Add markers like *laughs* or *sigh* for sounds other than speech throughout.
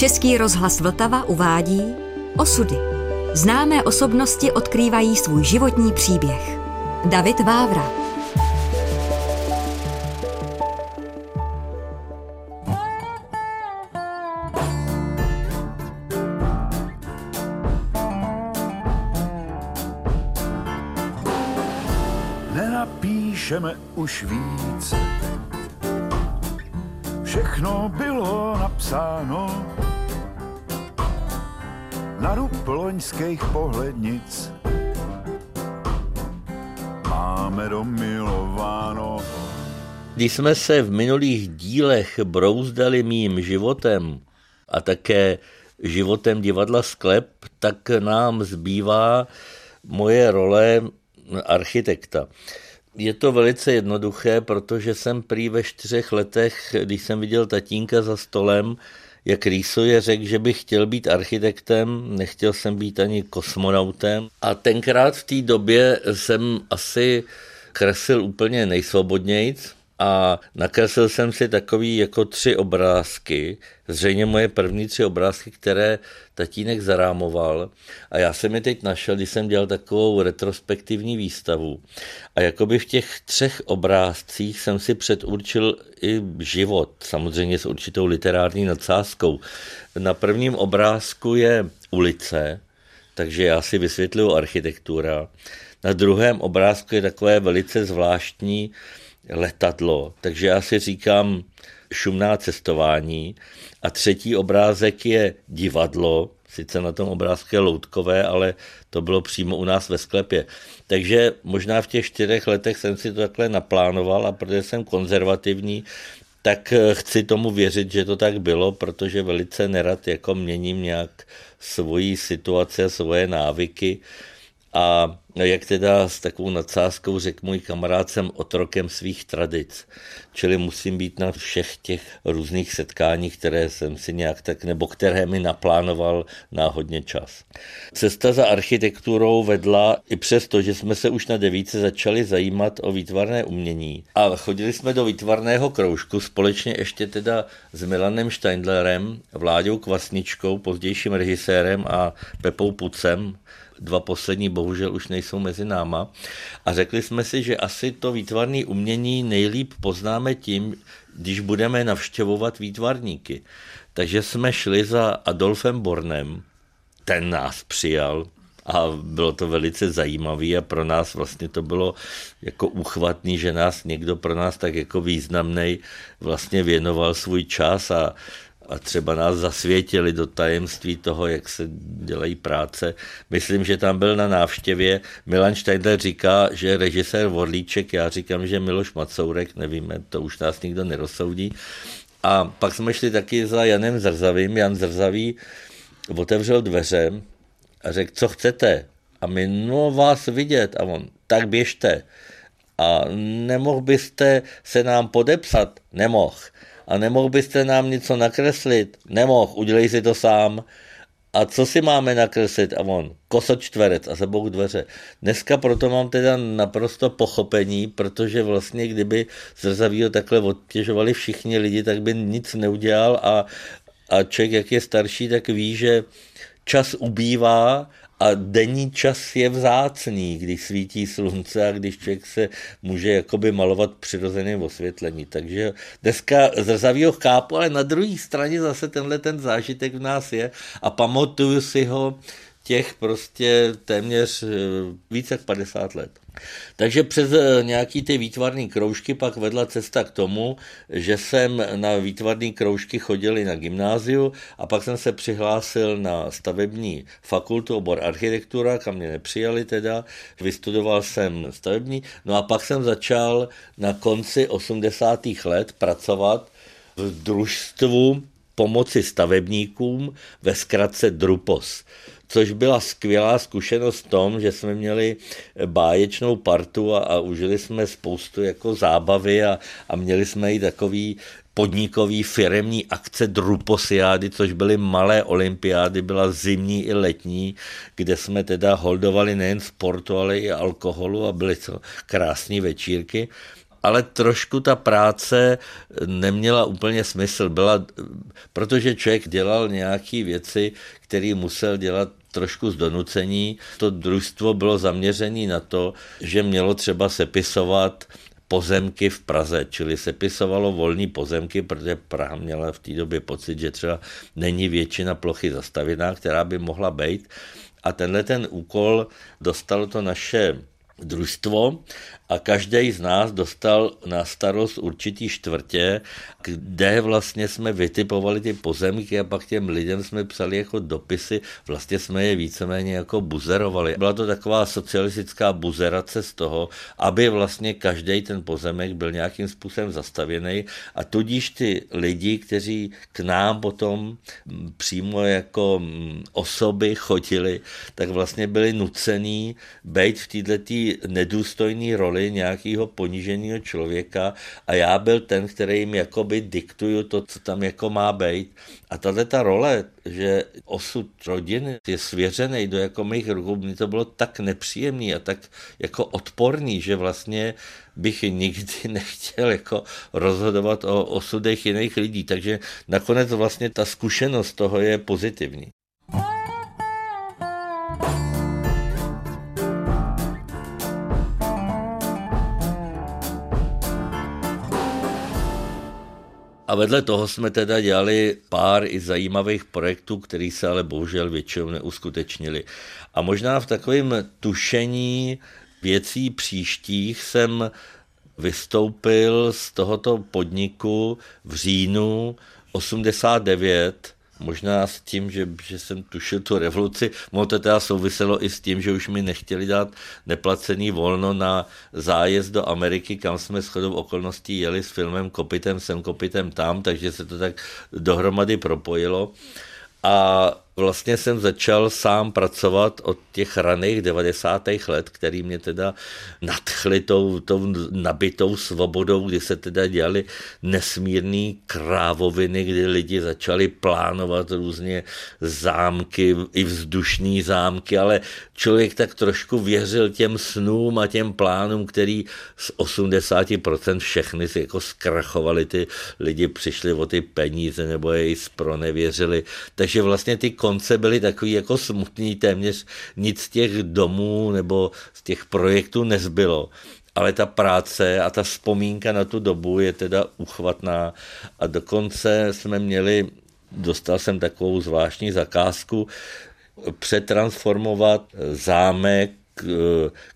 Český rozhlas Vltava uvádí Osudy. Známé osobnosti odkrývají svůj životní příběh. David Vávra. Nenapíšeme už víc. Všechno bylo napsáno na rub loňských pohlednic. Máme domilováno. Když jsme se v minulých dílech brouzdali mým životem a také životem divadla Sklep, tak nám zbývá moje role architekta. Je to velice jednoduché, protože jsem prý ve čtyřech letech, když jsem viděl tatínka za stolem, jak rýsuje, řekl, že bych chtěl být architektem, nechtěl jsem být ani kosmonautem. A tenkrát v té době jsem asi kreslil úplně nejsvobodnějc, a nakreslil jsem si takový jako tři obrázky, zřejmě moje první tři obrázky, které tatínek zarámoval a já jsem je teď našel, když jsem dělal takovou retrospektivní výstavu a jakoby v těch třech obrázcích jsem si předurčil i život, samozřejmě s určitou literární nadsázkou. Na prvním obrázku je ulice, takže já si vysvětluju architektura. Na druhém obrázku je takové velice zvláštní letadlo, takže já si říkám šumná cestování. A třetí obrázek je divadlo, sice na tom obrázku je loutkové, ale to bylo přímo u nás ve sklepě. Takže možná v těch čtyřech letech jsem si to takhle naplánoval a protože jsem konzervativní, tak eh, chci tomu věřit, že to tak bylo, protože velice nerad jako měním nějak svoji situace, svoje návyky a jak teda s takovou nadsázkou řekl můj kamarád, jsem otrokem svých tradic. Čili musím být na všech těch různých setkáních, které jsem si nějak tak, nebo které mi naplánoval náhodně čas. Cesta za architekturou vedla i přesto, že jsme se už na devíce začali zajímat o výtvarné umění. A chodili jsme do výtvarného kroužku společně ještě teda s Milanem Steindlerem, Vláďou Kvasničkou, pozdějším režisérem a Pepou Pucem, dva poslední bohužel už nejsou mezi náma. A řekli jsme si, že asi to výtvarné umění nejlíp poznáme tím, když budeme navštěvovat výtvarníky. Takže jsme šli za Adolfem Bornem, ten nás přijal, a bylo to velice zajímavé a pro nás vlastně to bylo jako uchvatný, že nás někdo pro nás tak jako významný vlastně věnoval svůj čas a a třeba nás zasvětili do tajemství toho, jak se dělají práce. Myslím, že tam byl na návštěvě. Milan Steindler říká, že režisér Vorlíček, já říkám, že Miloš Macourek, nevíme, to už nás nikdo nerozsoudí. A pak jsme šli taky za Janem Zrzavým. Jan Zrzavý otevřel dveře a řekl, co chcete? A my, no vás vidět. A on, tak běžte. A nemohl byste se nám podepsat? Nemohl a nemohl byste nám něco nakreslit? Nemohl, udělej si to sám. A co si máme nakreslit? A on, kosočtverec a sebou dveře. Dneska proto mám teda naprosto pochopení, protože vlastně kdyby zrzavýho takhle odtěžovali všichni lidi, tak by nic neudělal a, a člověk, jak je starší, tak ví, že čas ubývá a denní čas je vzácný, když svítí slunce a když člověk se může jakoby malovat přirozeným osvětlení. Takže dneska zrzavýho chápu, ale na druhé straně zase tenhle ten zážitek v nás je a pamatuju si ho těch prostě téměř eh, více jak 50 let. Takže přes eh, nějaký ty výtvarné kroužky pak vedla cesta k tomu, že jsem na výtvarné kroužky chodil i na gymnáziu a pak jsem se přihlásil na stavební fakultu, obor architektura, kam mě nepřijali teda, vystudoval jsem stavební, no a pak jsem začal na konci 80. let pracovat v družstvu pomoci stavebníkům ve zkratce Drupos což byla skvělá zkušenost v tom, že jsme měli báječnou partu a, a užili jsme spoustu jako zábavy a, a měli jsme i takový podnikový firemní akce Druposiády, což byly malé olympiády, byla zimní i letní, kde jsme teda holdovali nejen sportu, ale i alkoholu a byly to krásné večírky. ale trošku ta práce neměla úplně smysl. Byla, protože člověk dělal nějaké věci, které musel dělat trošku z donucení. To družstvo bylo zaměřené na to, že mělo třeba sepisovat pozemky v Praze, čili sepisovalo volné pozemky, protože Praha měla v té době pocit, že třeba není většina plochy zastavěná, která by mohla být. A tenhle ten úkol dostalo to naše družstvo a každý z nás dostal na starost určitý čtvrtě, kde vlastně jsme vytipovali ty pozemky a pak těm lidem jsme psali jako dopisy, vlastně jsme je víceméně jako buzerovali. Byla to taková socialistická buzerace z toho, aby vlastně každý ten pozemek byl nějakým způsobem zastavěný a tudíž ty lidi, kteří k nám potom přímo jako osoby chodili, tak vlastně byli nucený být v této nedůstojné roli roli nějakého poníženého člověka a já byl ten, který jim jakoby diktuju to, co tam jako má být. A tahle ta role, že osud rodiny je svěřený do jako mých rukou, mi to bylo tak nepříjemný a tak jako odporný, že vlastně bych nikdy *laughs* nechtěl jako rozhodovat o osudech jiných lidí. Takže nakonec vlastně ta zkušenost toho je pozitivní. A vedle toho jsme teda dělali pár i zajímavých projektů, které se ale bohužel většinou neuskutečnili. A možná v takovém tušení věcí příštích jsem vystoupil z tohoto podniku v říjnu 89 Možná s tím, že, že jsem tušil tu revoluci, ono to teda souviselo i s tím, že už mi nechtěli dát neplacený volno na zájezd do Ameriky, kam jsme shodou okolností jeli s filmem Kopitem sem, Kopitem tam, takže se to tak dohromady propojilo. A vlastně jsem začal sám pracovat od těch raných 90. let, který mě teda nadchly tou, tou nabitou svobodou, kdy se teda dělali nesmírný krávoviny, kdy lidi začali plánovat různě zámky, i vzdušní zámky, ale člověk tak trošku věřil těm snům a těm plánům, který z 80% všechny si jako zkrachovali, ty lidi přišli o ty peníze nebo je spronevěřili. Takže vlastně ty konce byly takový jako smutný, téměř nic z těch domů nebo z těch projektů nezbylo. Ale ta práce a ta vzpomínka na tu dobu je teda uchvatná. A dokonce jsme měli, dostal jsem takovou zvláštní zakázku, přetransformovat zámek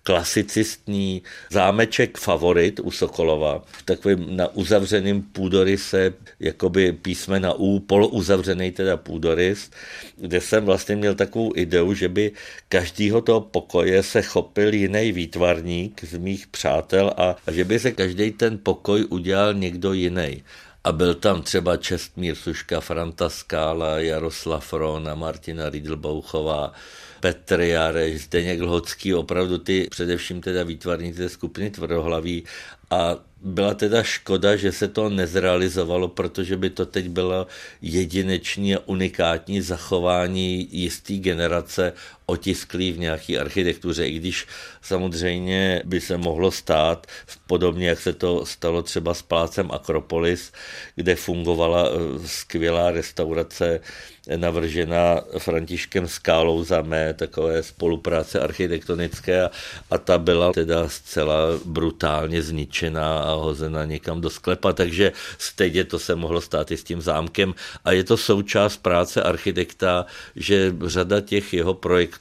klasicistní zámeček Favorit u Sokolova, v takovým na uzavřeným půdoryse, jakoby písmena U, polouzavřený teda půdorys, kde jsem vlastně měl takovou ideu, že by každýho toho pokoje se chopil jiný výtvarník z mých přátel a, a že by se každý ten pokoj udělal někdo jiný a byl tam třeba Čestmír Suška, Franta Skála, Jaroslav Ron a Martina Riedlbouchová, Petr Jareš, Zdeněk Lhocký, opravdu ty především teda výtvarníci té skupiny tvrdohlaví. A byla teda škoda, že se to nezrealizovalo, protože by to teď bylo jedinečné a unikátní zachování jisté generace otisklý v nějaké architektuře, i když samozřejmě by se mohlo stát, podobně jak se to stalo třeba s plácem Akropolis, kde fungovala eh, skvělá restaurace navržena Františkem Skálou za mé takové spolupráce architektonické a, a ta byla teda zcela brutálně zničená a hozena někam do sklepa, takže stejně to se mohlo stát i s tím zámkem. A je to součást práce architekta, že řada těch jeho projektů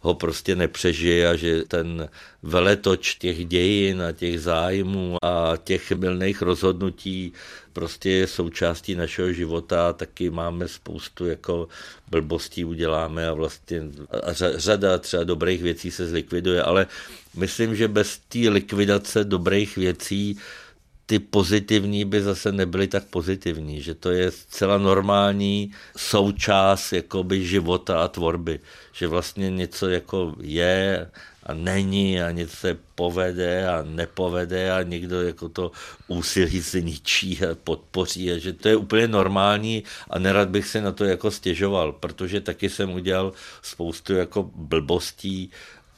ho prostě nepřežije a že ten veletoč těch dějin a těch zájmů a těch milných rozhodnutí prostě je součástí našeho života a taky máme spoustu jako blbostí uděláme a vlastně a řada třeba dobrých věcí se zlikviduje, ale myslím, že bez té likvidace dobrých věcí ty pozitivní by zase nebyly tak pozitivní, že to je zcela normální součást jakoby života a tvorby, že vlastně něco jako je a není a něco se povede a nepovede a někdo jako to úsilí si ničí a podpoří a že to je úplně normální a nerad bych se na to jako stěžoval, protože taky jsem udělal spoustu jako blbostí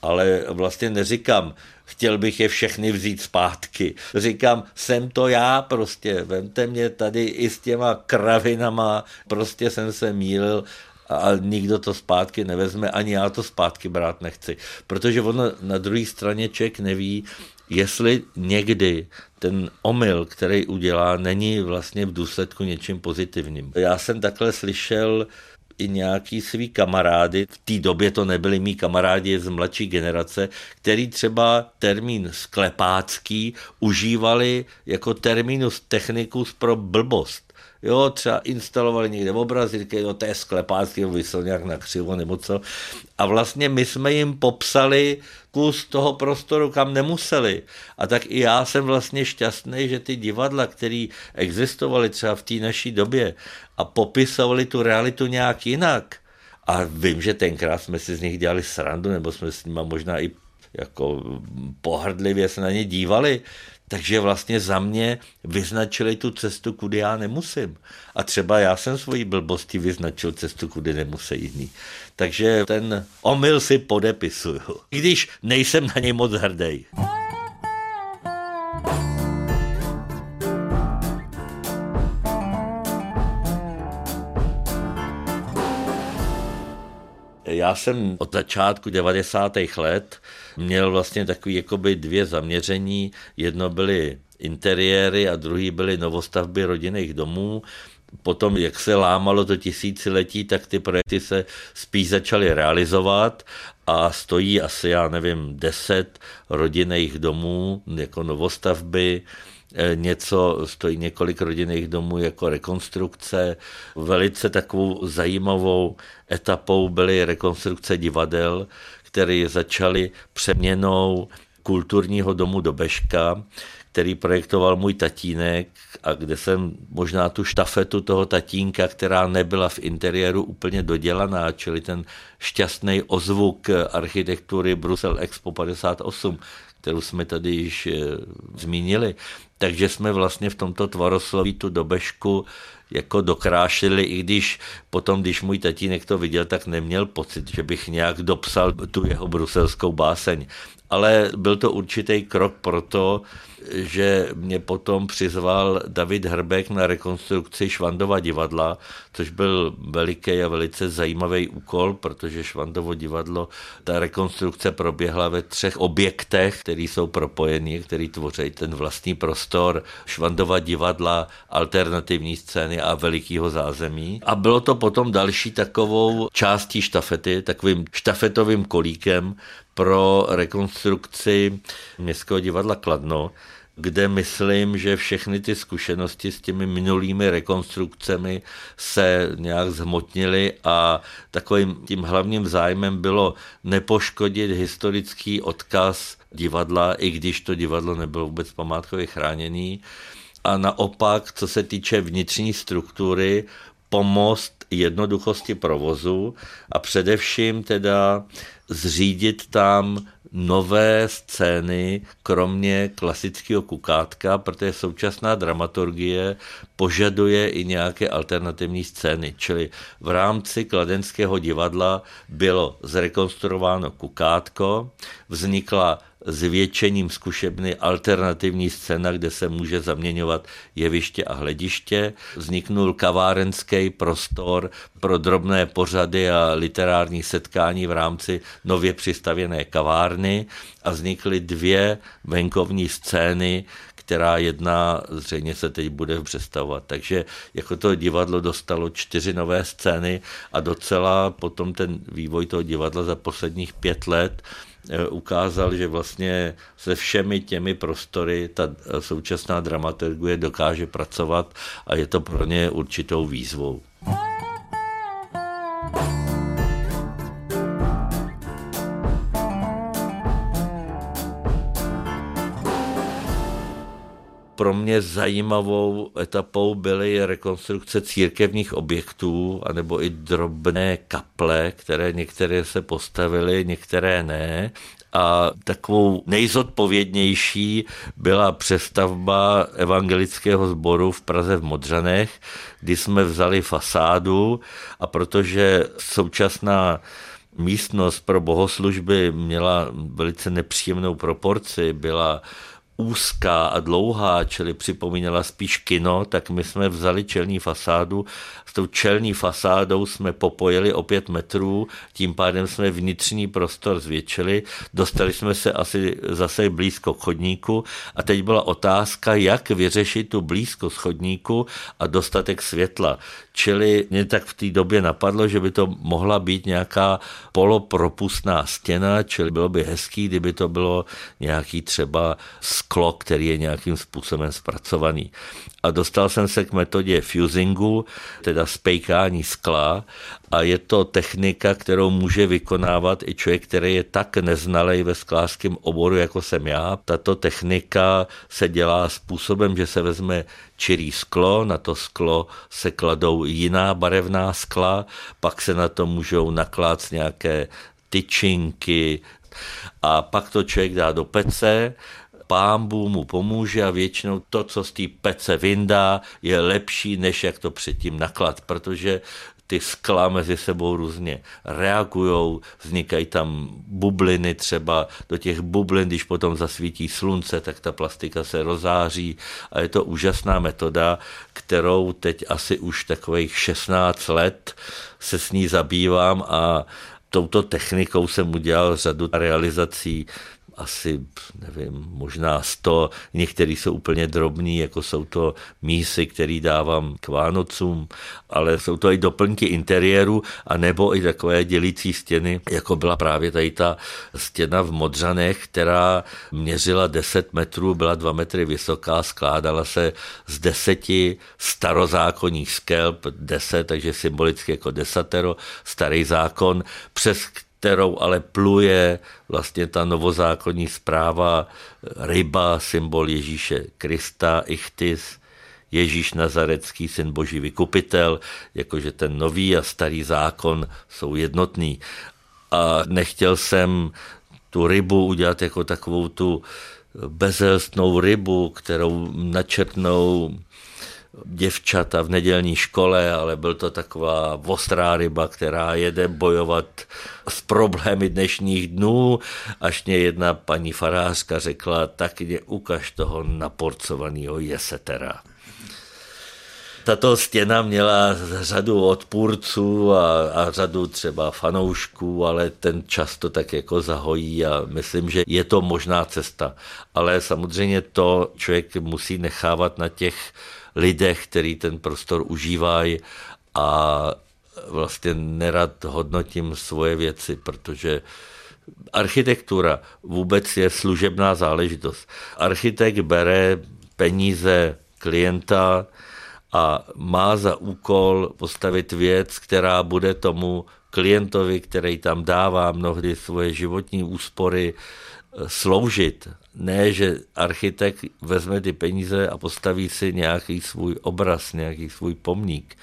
ale vlastně neříkám, chtěl bych je všechny vzít zpátky. Říkám, jsem to já prostě, vemte mě tady i s těma kravinama, prostě jsem se mýlil a nikdo to zpátky nevezme, ani já to zpátky brát nechci. Protože ono na druhé straně člověk neví, jestli někdy ten omyl, který udělá, není vlastně v důsledku něčím pozitivním. Já jsem takhle slyšel i nějaký svý kamarády, v té době to nebyli mý kamarádi z mladší generace, který třeba termín sklepácký užívali jako terminus technicus pro blbost. Jo, třeba instalovali někde obrazíky, jo, to je sklepácký, vysel nějak na křivo nebo co. A vlastně my jsme jim popsali kus toho prostoru, kam nemuseli. A tak i já jsem vlastně šťastný, že ty divadla, které existovaly třeba v té naší době a popisovali tu realitu nějak jinak, a vím, že tenkrát jsme si z nich dělali srandu, nebo jsme s nimi možná i jako pohrdlivě se na ně dívali, takže vlastně za mě vyznačili tu cestu, kudy já nemusím. A třeba já jsem svojí blbosti vyznačil cestu, kudy nemusí jiný. Takže ten omyl si podepisuju, i když nejsem na něj moc hrdý. Já jsem od začátku 90. let měl vlastně takový jakoby dvě zaměření. Jedno byly interiéry a druhý byly novostavby rodinných domů. Potom, jak se lámalo to tisíciletí, tak ty projekty se spíš začaly realizovat a stojí asi, já nevím, deset rodinných domů jako novostavby, něco, stojí několik rodinných domů jako rekonstrukce. Velice takovou zajímavou etapou byly rekonstrukce divadel, které začaly přeměnou kulturního domu do Beška, který projektoval můj tatínek a kde jsem možná tu štafetu toho tatínka, která nebyla v interiéru úplně dodělaná, čili ten šťastný ozvuk architektury Brusel Expo 58, kterou jsme tady již e, zmínili. Takže jsme vlastně v tomto tvarosloví tu dobežku jako dokrášili, i když potom, když můj tatínek to viděl, tak neměl pocit, že bych nějak dopsal tu jeho bruselskou báseň. Ale byl to určitý krok pro to, že mě potom přizval David Hrbek na rekonstrukci Švandova divadla, což byl veliký a velice zajímavý úkol, protože Švandovo divadlo, ta rekonstrukce proběhla ve třech objektech, které jsou propojeny, které tvoří ten vlastní prostor Švandova divadla, alternativní scény a velikého zázemí. A bylo to potom další takovou částí štafety, takovým štafetovým kolíkem pro rekonstrukci Městského divadla Kladno, kde myslím, že všechny ty zkušenosti s těmi minulými rekonstrukcemi se nějak zhmotnily a takovým tím hlavním zájmem bylo nepoškodit historický odkaz divadla, i když to divadlo nebylo vůbec památkově chráněný. A naopak, co se týče vnitřní struktury, pomoct jednoduchosti provozu a především teda zřídit tam nové scény, kromě klasického kukátka, protože současná dramaturgie požaduje i nějaké alternativní scény. Čili v rámci kladenského divadla bylo zrekonstruováno kukátko, vznikla zvětšením zkušebny alternativní scéna, kde se může zaměňovat jeviště a hlediště. Vzniknul kavárenský prostor pro drobné pořady a literární setkání v rámci nově přistavěné kavárny a vznikly dvě venkovní scény, která jedna zřejmě se teď bude představovat. Takže jako to divadlo dostalo čtyři nové scény a docela potom ten vývoj toho divadla za posledních pět let ukázal, že vlastně se všemi těmi prostory ta současná dramaturgie dokáže pracovat a je to pro ně určitou výzvou. Pro mě zajímavou etapou byly rekonstrukce církevních objektů, anebo i drobné kaple, které některé se postavily, některé ne. A takovou nejzodpovědnější byla přestavba evangelického sboru v Praze v Modřanech, kdy jsme vzali fasádu a protože současná místnost pro bohoslužby měla velice nepříjemnou proporci, byla úzká a dlouhá, čili připomínala spíš kino, tak my jsme vzali čelní fasádu. S tou čelní fasádou jsme popojili o pět metrů, tím pádem jsme vnitřní prostor zvětšili, dostali jsme se asi zase blízko chodníku a teď byla otázka, jak vyřešit tu blízko chodníku a dostatek světla. Čili mě tak v té době napadlo, že by to mohla být nějaká polopropustná stěna, čili bylo by hezký, kdyby to bylo nějaký třeba sklo, který je nějakým způsobem zpracovaný. A dostal jsem se k metodě fusingu, teda spejkání skla a je to technika, kterou může vykonávat i člověk, který je tak neznalej ve sklářském oboru, jako jsem já. Tato technika se dělá způsobem, že se vezme čirý sklo, na to sklo se kladou jiná barevná skla, pak se na to můžou nakládat nějaké tyčinky a pak to člověk dá do pece, pámbu mu pomůže a většinou to, co z té pece vyndá, je lepší, než jak to předtím naklad, protože ty skla mezi sebou různě reagují, vznikají tam bubliny třeba, do těch bublin, když potom zasvítí slunce, tak ta plastika se rozáří. A je to úžasná metoda, kterou teď asi už takových 16 let se s ní zabývám a touto technikou jsem udělal řadu realizací asi, nevím, možná 100, některý jsou úplně drobný, jako jsou to mísy, který dávám k Vánocům, ale jsou to i doplňky interiéru, a nebo i takové dělící stěny, jako byla právě tady ta stěna v Modřanech, která měřila 10 metrů, byla 2 metry vysoká, skládala se z deseti starozákonních skelb, 10, takže symbolicky jako desatero, starý zákon, přes kterou ale pluje vlastně ta novozákonní zpráva ryba, symbol Ježíše Krista, ichtis, Ježíš Nazarecký, syn boží vykupitel, jakože ten nový a starý zákon jsou jednotný. A nechtěl jsem tu rybu udělat jako takovou tu bezelstnou rybu, kterou načetnou děvčata v nedělní škole, ale byl to taková ostrá ryba, která jede bojovat s problémy dnešních dnů, až mě jedna paní farářka řekla, tak mě ukaž toho naporcovaného jesetera. Tato stěna měla řadu odpůrců a, a řadu třeba fanoušků, ale ten často tak jako zahojí a myslím, že je to možná cesta. Ale samozřejmě to člověk musí nechávat na těch lidech, který ten prostor užívají a vlastně nerad hodnotím svoje věci, protože architektura vůbec je služebná záležitost. Architekt bere peníze klienta a má za úkol postavit věc, která bude tomu klientovi, který tam dává mnohdy svoje životní úspory, sloužit. Ne, že architekt vezme ty peníze a postaví si nějaký svůj obraz, nějaký svůj pomník.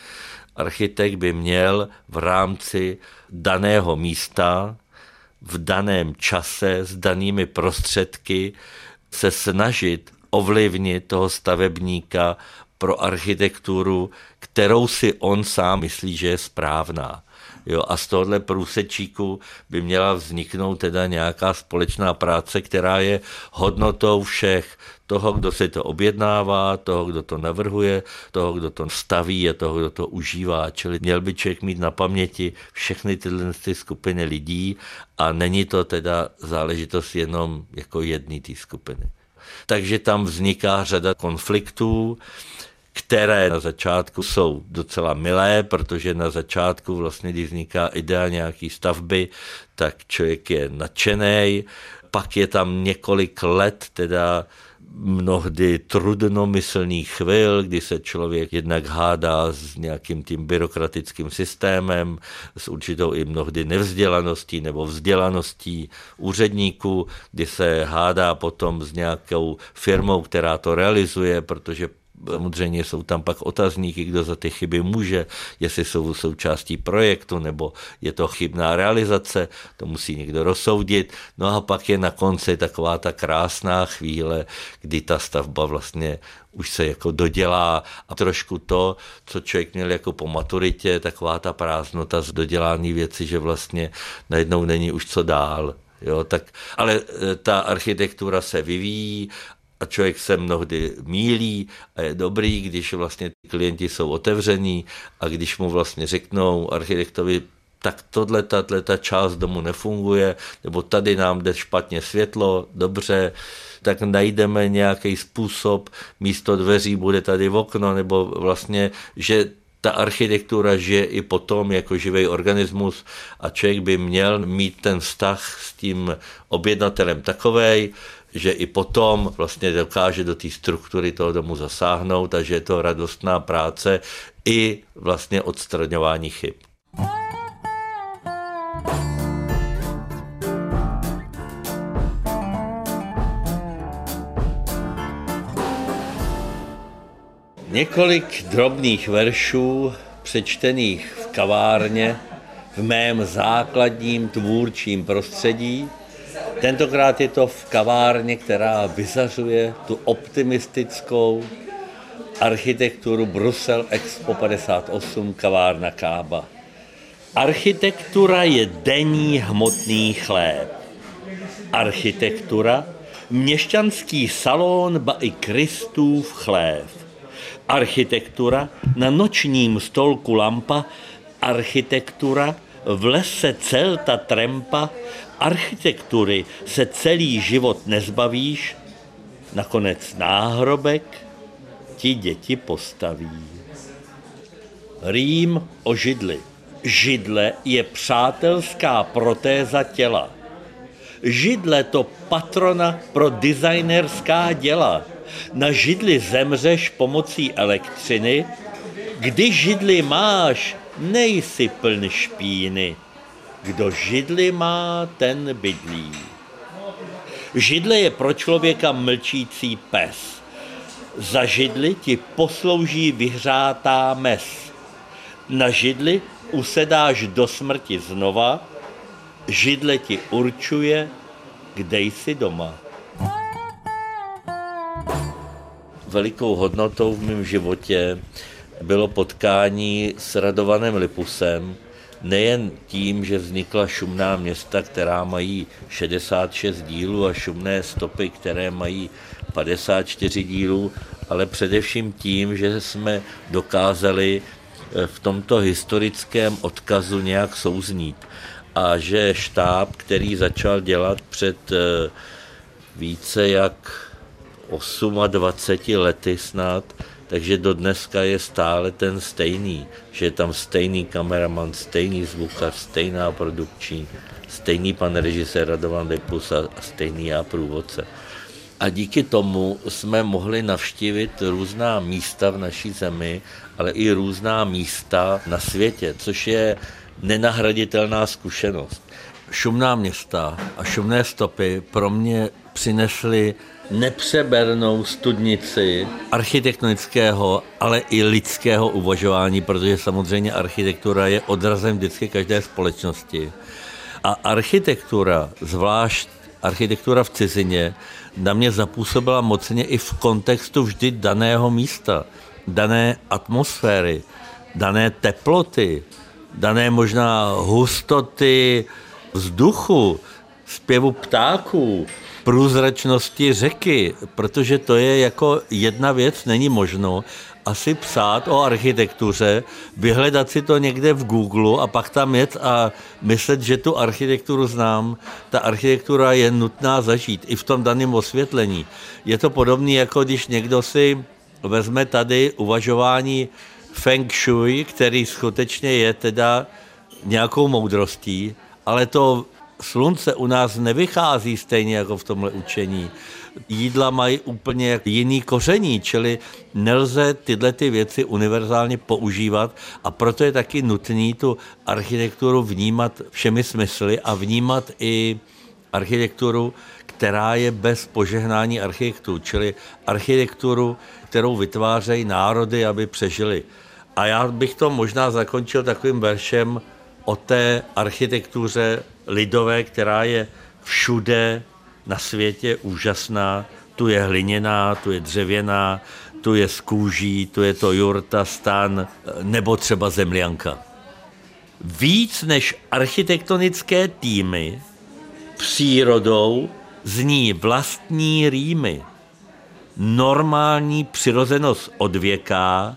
Architekt by měl v rámci daného místa, v daném čase, s danými prostředky se snažit ovlivnit toho stavebníka pro architekturu, kterou si on sám myslí, že je správná. Jo, a z tohohle průsečíku by měla vzniknout teda nějaká společná práce, která je hodnotou všech, toho, kdo si to objednává, toho, kdo to navrhuje, toho, kdo to staví a toho, kdo to užívá. Čili měl by člověk mít na paměti všechny tyhle ty skupiny lidí a není to teda záležitost jenom jako jedné té skupiny. Takže tam vzniká řada konfliktů, které na začátku jsou docela milé, protože na začátku vlastně, když vzniká idea nějaký stavby, tak člověk je nadšený, pak je tam několik let teda mnohdy trudnomyslných chvil, kdy se člověk jednak hádá s nějakým tím byrokratickým systémem, s určitou i mnohdy nevzdělaností nebo vzdělaností úředníků, kdy se hádá potom s nějakou firmou, která to realizuje, protože Samozřejmě jsou tam pak otazníky, kdo za ty chyby může, jestli jsou součástí projektu nebo je to chybná realizace, to musí někdo rozsoudit. No a pak je na konci taková ta krásná chvíle, kdy ta stavba vlastně už se jako dodělá a trošku to, co člověk měl jako po maturitě, taková ta prázdnota z dodělání věci, že vlastně najednou není už co dál. Jo, tak, ale e, ta architektura se vyvíjí a člověk se mnohdy mílí a je dobrý, když vlastně klienti jsou otevření a když mu vlastně řeknou architektovi, tak tohle, tato, ta část domu nefunguje, nebo tady nám jde špatně světlo, dobře, tak najdeme nějaký způsob, místo dveří bude tady okno, nebo vlastně, že ta architektura žije i potom jako živý organismus a člověk by měl mít ten vztah s tím objednatelem takovej, že i potom vlastně dokáže do té struktury toho domu zasáhnout a že je to radostná práce i vlastně odstraňování chyb. Několik drobných veršů přečtených v kavárně v mém základním tvůrčím prostředí. Tentokrát je to v kavárně, která vyzařuje tu optimistickou architekturu Brusel Expo 58 kavárna Kába. Architektura je denní hmotný chléb. Architektura měšťanský salon, ba i Kristův chléb architektura, na nočním stolku lampa, architektura, v lese celta trempa, architektury se celý život nezbavíš, nakonec náhrobek ti děti postaví. Rým o židli. Židle je přátelská protéza těla. Židle to patrona pro designerská děla na židli zemřeš pomocí elektřiny, když židli máš, nejsi pln špíny. Kdo židli má, ten bydlí. Židle je pro člověka mlčící pes. Za židli ti poslouží vyhřátá mes. Na židli usedáš do smrti znova, židle ti určuje, kde jsi doma. velikou hodnotou v mém životě bylo potkání s Radovanem Lipusem, nejen tím, že vznikla šumná města, která mají 66 dílů a šumné stopy, které mají 54 dílů, ale především tím, že jsme dokázali eh, v tomto historickém odkazu nějak souznít. A že štáb, který začal dělat před eh, více jak 28 lety snad, takže do dneska je stále ten stejný, že je tam stejný kameraman, stejný zvukař, stejná produkční, stejný pan režisér Radovan Lipus a stejný já průvodce. A díky tomu jsme mohli navštívit různá místa v naší zemi, ale i různá místa na světě, což je nenahraditelná zkušenost. Šumná města a šumné stopy pro mě přinesly nepřebernou studnici architektonického, ale i lidského uvažování, protože samozřejmě architektura je odrazem vždycky každé společnosti. A architektura, zvlášť architektura v cizině, na mě zapůsobila mocně i v kontextu vždy daného místa, dané atmosféry, dané teploty, dané možná hustoty vzduchu, zpěvu ptáků, průzračnosti řeky, protože to je jako jedna věc, není možno asi psát o architektuře, vyhledat si to někde v Google a pak tam jet a myslet, že tu architekturu znám. Ta architektura je nutná zažít i v tom daném osvětlení. Je to podobné, jako když někdo si vezme tady uvažování feng shui, který skutečně je teda nějakou moudrostí, ale to slunce u nás nevychází stejně jako v tomhle učení. Jídla mají úplně jiný koření, čili nelze tyhle ty věci univerzálně používat a proto je taky nutný tu architekturu vnímat všemi smysly a vnímat i architekturu, která je bez požehnání architektů, čili architekturu, kterou vytvářejí národy, aby přežili. A já bych to možná zakončil takovým veršem o té architektuře lidové, která je všude na světě úžasná. Tu je hliněná, tu je dřevěná, tu je z kůží, tu je to jurta, stan nebo třeba zemlianka. Víc než architektonické týmy přírodou zní vlastní rýmy. Normální přirozenost odvěká,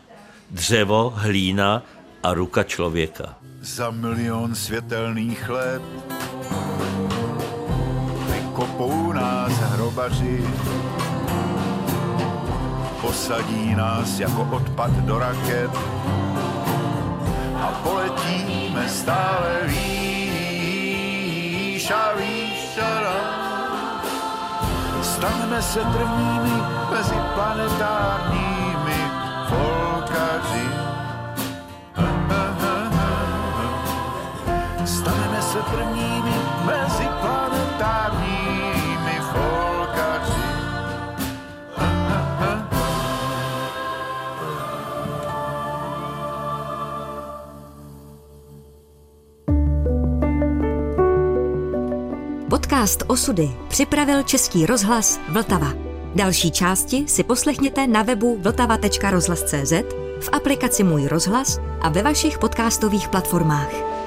dřevo, hlína a ruka člověka. Za milion světelných let vykopou nás hrobaři, posadí nás jako odpad do raket a poletíme stále výš a výš a dál. Staneme se prvními mezi planetárními volkaři. Se prvními mezi planetárními folkaři. Podcast Osudy připravil Český rozhlas Vltava. Další části si poslechněte na webu vltava.rozhlas.cz, v aplikaci Můj rozhlas a ve vašich podcastových platformách.